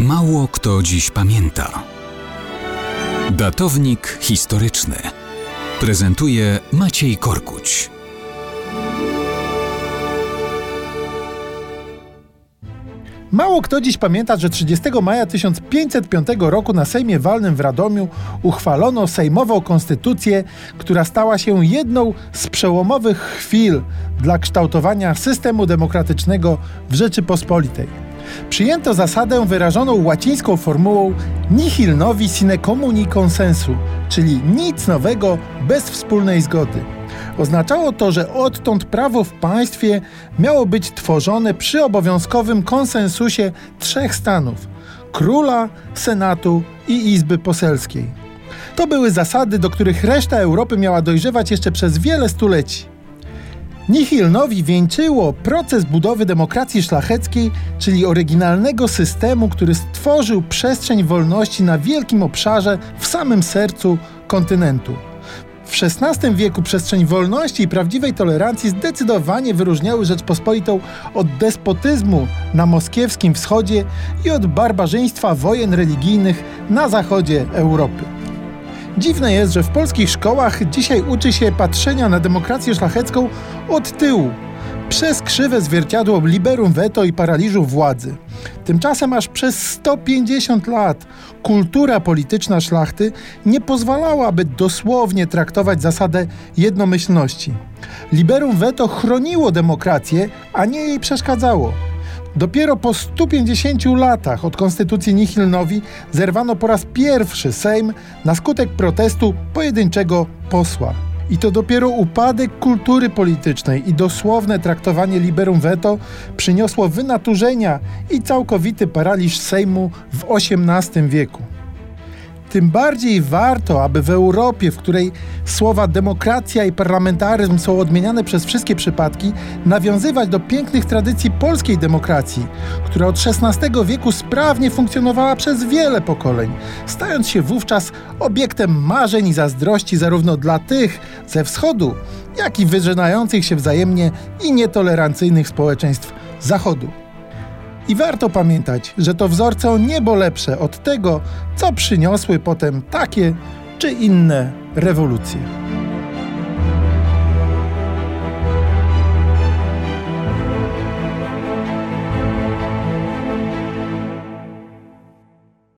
Mało kto dziś pamięta. Datownik historyczny prezentuje Maciej Korkuć. Mało kto dziś pamięta, że 30 maja 1505 roku na Sejmie Walnym w Radomiu uchwalono sejmową konstytucję, która stała się jedną z przełomowych chwil dla kształtowania systemu demokratycznego w Rzeczypospolitej. Przyjęto zasadę wyrażoną łacińską formułą nihil novi sine comuni consensu, czyli nic nowego bez wspólnej zgody. Oznaczało to, że odtąd prawo w państwie miało być tworzone przy obowiązkowym konsensusie trzech stanów: króla, senatu i izby poselskiej. To były zasady, do których reszta Europy miała dojrzewać jeszcze przez wiele stuleci. Nihilnowi wieńczyło proces budowy demokracji szlacheckiej, czyli oryginalnego systemu, który stworzył przestrzeń wolności na wielkim obszarze w samym sercu kontynentu. W XVI wieku przestrzeń wolności i prawdziwej tolerancji zdecydowanie wyróżniały Rzeczpospolitą od despotyzmu na moskiewskim wschodzie i od barbarzyństwa wojen religijnych na zachodzie Europy. Dziwne jest, że w polskich szkołach dzisiaj uczy się patrzenia na demokrację szlachecką od tyłu, przez krzywe zwierciadło liberum veto i paraliżu władzy. Tymczasem aż przez 150 lat kultura polityczna szlachty nie pozwalała, aby dosłownie traktować zasadę jednomyślności. Liberum veto chroniło demokrację, a nie jej przeszkadzało. Dopiero po 150 latach od konstytucji Nihilnowi zerwano po raz pierwszy Sejm na skutek protestu pojedynczego posła. I to dopiero upadek kultury politycznej i dosłowne traktowanie liberum veto przyniosło wynaturzenia i całkowity paraliż Sejmu w XVIII wieku. Tym bardziej warto, aby w Europie, w której słowa demokracja i parlamentaryzm są odmieniane przez wszystkie przypadki, nawiązywać do pięknych tradycji polskiej demokracji, która od XVI wieku sprawnie funkcjonowała przez wiele pokoleń, stając się wówczas obiektem marzeń i zazdrości zarówno dla tych ze wschodu, jak i wyżynających się wzajemnie i nietolerancyjnych społeczeństw zachodu. I warto pamiętać, że to wzorce o niebo lepsze od tego, co przyniosły potem takie czy inne rewolucje.